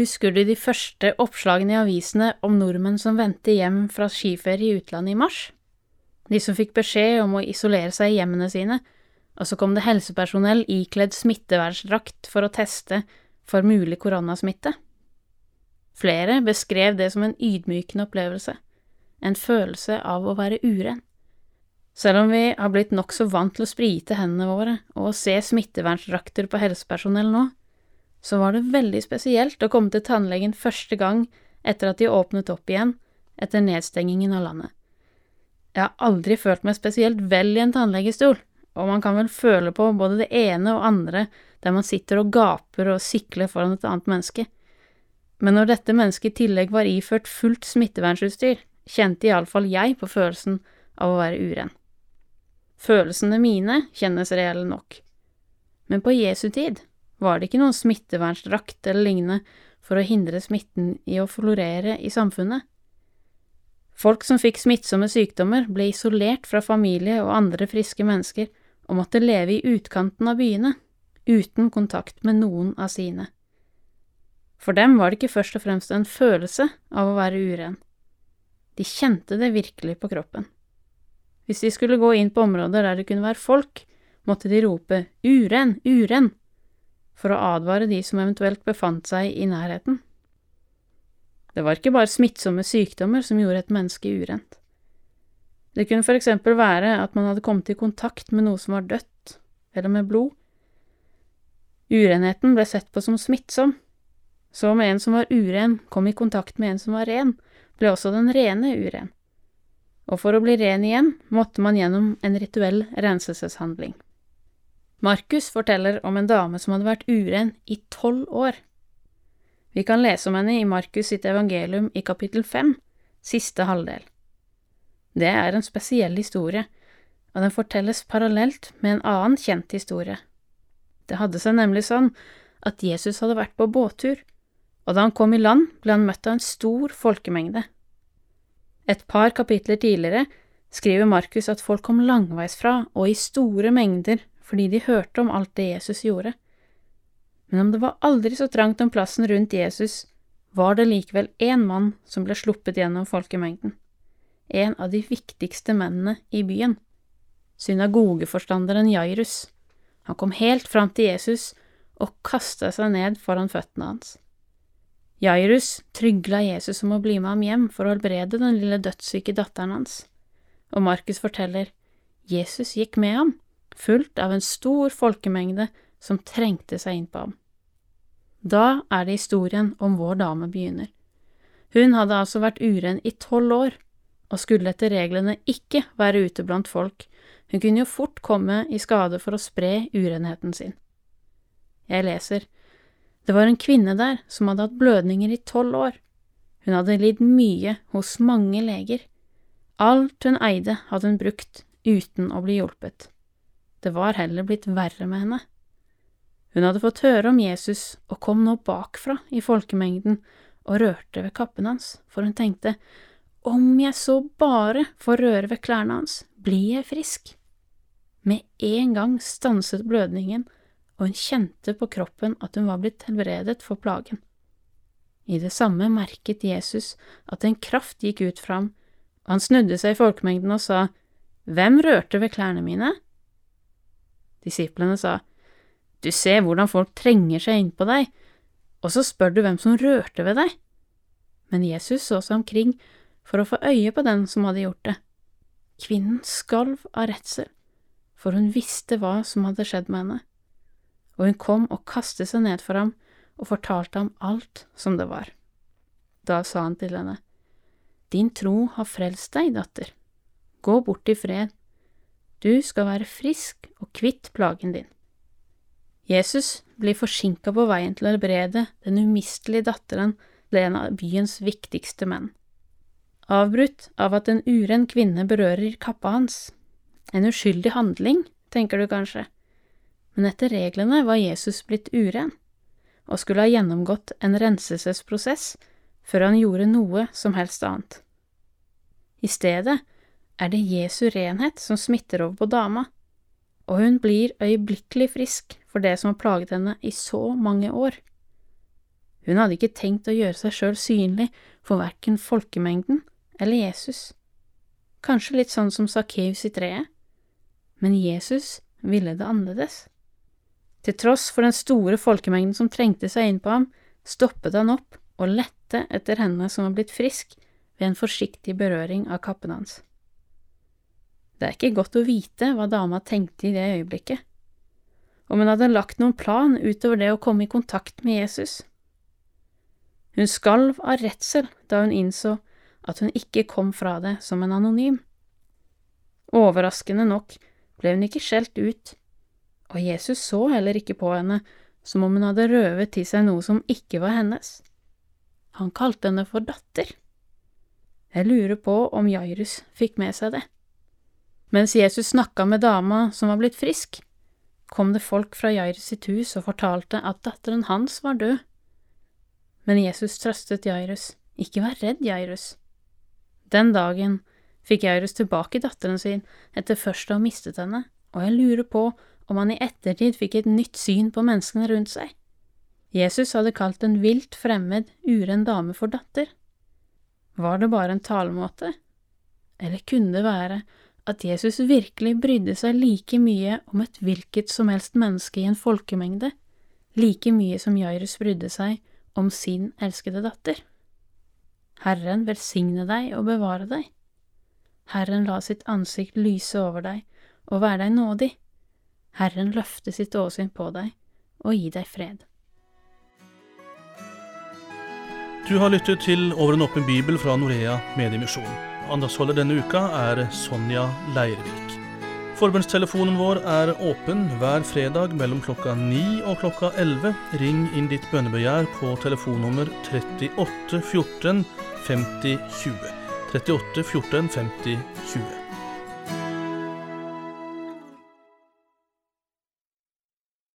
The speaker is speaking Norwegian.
Husker du de første oppslagene i avisene om nordmenn som vendte hjem fra skiferie i utlandet i mars? De som fikk beskjed om å isolere seg i hjemmene sine, og så kom det helsepersonell ikledd smittevernsdrakt for å teste for mulig koronasmitte. Flere beskrev det som en ydmykende opplevelse, en følelse av å være uren. Selv om vi har blitt nokså vant til å sprite hendene våre og å se smittevernsdrakter på helsepersonell nå, så var det veldig spesielt å komme til tannlegen første gang etter at de åpnet opp igjen etter nedstengingen av landet. Jeg har aldri følt meg spesielt vel i en tannlegestol, og man kan vel føle på både det ene og andre der man sitter og gaper og sikler foran et annet menneske. Men når dette mennesket i tillegg var iført fullt smittevernutstyr, kjente iallfall jeg på følelsen av å være uren. Følelsene mine kjennes reelle nok. Men på Jesu tid var det ikke noen smittevernsdrakt eller lignende for å hindre smitten i å florere i samfunnet. Folk som fikk smittsomme sykdommer, ble isolert fra familie og andre friske mennesker og måtte leve i utkanten av byene, uten kontakt med noen av sine. For dem var det ikke først og fremst en følelse av å være uren. De kjente det virkelig på kroppen. Hvis de skulle gå inn på områder der det kunne være folk, måtte de rope uren, uren, for å advare de som eventuelt befant seg i nærheten. Det var ikke bare smittsomme sykdommer som gjorde et menneske urent. Det kunne for eksempel være at man hadde kommet i kontakt med noe som var dødt, eller med blod. Urenheten ble sett på som smittsom, så om en som var uren, kom i kontakt med en som var ren, ble også den rene uren. Og for å bli ren igjen måtte man gjennom en rituell renselseshandling. Markus forteller om en dame som hadde vært uren i tolv år. Vi kan lese om henne i Markus sitt evangelium i kapittel fem, siste halvdel. Det er en spesiell historie, og den fortelles parallelt med en annen kjent historie. Det hadde seg nemlig sånn at Jesus hadde vært på båttur, og da han kom i land, ble han møtt av en stor folkemengde. Et par kapitler tidligere skriver Markus at folk kom langveisfra og i store mengder fordi de hørte om alt det Jesus gjorde. Men om det var aldri så trangt om plassen rundt Jesus, var det likevel én mann som ble sluppet gjennom folkemengden, en av de viktigste mennene i byen, synagogeforstanderen Jairus. Han kom helt fram til Jesus og kasta seg ned foran føttene hans. Jairus trygla Jesus om å bli med ham hjem for å helbrede den lille dødssyke datteren hans, og Markus forteller Jesus gikk med ham fulgt av en stor folkemengde som trengte seg inn på ham. Da er det historien om vår dame begynner. Hun hadde altså vært uren i tolv år, og skulle etter reglene ikke være ute blant folk, hun kunne jo fort komme i skade for å spre urenheten sin. Jeg leser, det var en kvinne der som hadde hatt blødninger i tolv år. Hun hadde lidd mye hos mange leger. Alt hun eide hadde hun brukt uten å bli hjulpet. Det var heller blitt verre med henne. Hun hadde fått høre om Jesus og kom nå bakfra i folkemengden og rørte ved kappen hans, for hun tenkte, om jeg så bare får røre ved klærne hans, blir jeg frisk. Med en gang stanset blødningen, og hun kjente på kroppen at hun var blitt helbredet for plagen. I det samme merket Jesus at en kraft gikk ut fra ham, og han snudde seg i folkemengden og sa, Hvem rørte ved klærne mine? Disiplene sa, Du ser hvordan folk trenger seg innpå deg, og så spør du hvem som rørte ved deg. Men Jesus så seg omkring for å få øye på den som hadde gjort det. Kvinnen skalv av redsel, for hun visste hva som hadde skjedd med henne, og hun kom og kastet seg ned for ham og fortalte ham alt som det var. Da sa han til henne, Din tro har frelst deg, datter. Gå bort i fred du skal være frisk og kvitt plagen din. Jesus blir forsinka på veien til å helbrede den umistelige datteren til en av byens viktigste menn. Avbrutt av at en uren kvinne berører kappa hans. En uskyldig handling, tenker du kanskje, men etter reglene var Jesus blitt uren, og skulle ha gjennomgått en renselsesprosess før han gjorde noe som helst annet. I stedet er det Jesu renhet som smitter over på dama, og hun blir øyeblikkelig frisk for det som har plaget henne i så mange år. Hun hadde ikke tenkt å gjøre seg sjøl synlig for verken folkemengden eller Jesus. Kanskje litt sånn som Sakkeus i treet, men Jesus ville det annerledes. Til tross for den store folkemengden som trengte seg inn på ham, stoppet han opp og lette etter henne som var blitt frisk ved en forsiktig berøring av kappen hans. Det er ikke godt å vite hva dama tenkte i det øyeblikket, om hun hadde lagt noen plan utover det å komme i kontakt med Jesus. Hun skalv av redsel da hun innså at hun ikke kom fra det som en anonym. Overraskende nok ble hun ikke skjelt ut, og Jesus så heller ikke på henne som om hun hadde røvet til seg noe som ikke var hennes. Han kalte henne for datter. Jeg lurer på om Jairus fikk med seg det. Mens Jesus snakka med dama som var blitt frisk, kom det folk fra Jairus sitt hus og fortalte at datteren hans var død. Men Jesus trøstet Jairus, ikke vær redd, Jairus. Den dagen fikk Jairus tilbake datteren sin etter først å ha mistet henne, og jeg lurer på om han i ettertid fikk et nytt syn på menneskene rundt seg. Jesus hadde kalt en vilt fremmed, uren dame for datter. Var det bare en talemåte? Eller kunne det være at Jesus virkelig brydde seg like mye om et hvilket som helst menneske i en folkemengde, like mye som Jairus brydde seg om sin elskede datter? Herren velsigne deg og bevare deg. Herren la sitt ansikt lyse over deg og være deg nådig. Herren løfte sitt åsyn på deg og gi deg fred. Du har lyttet til Over en åpen bibel fra Norea Mediemisjon. Andaktsholder denne uka er Sonja Leirvik. Forbundstelefonen vår er åpen hver fredag mellom klokka 9 og klokka 11. Ring inn ditt bønnebegjær på telefonnummer 38 14 50 20. 38 14 50 20.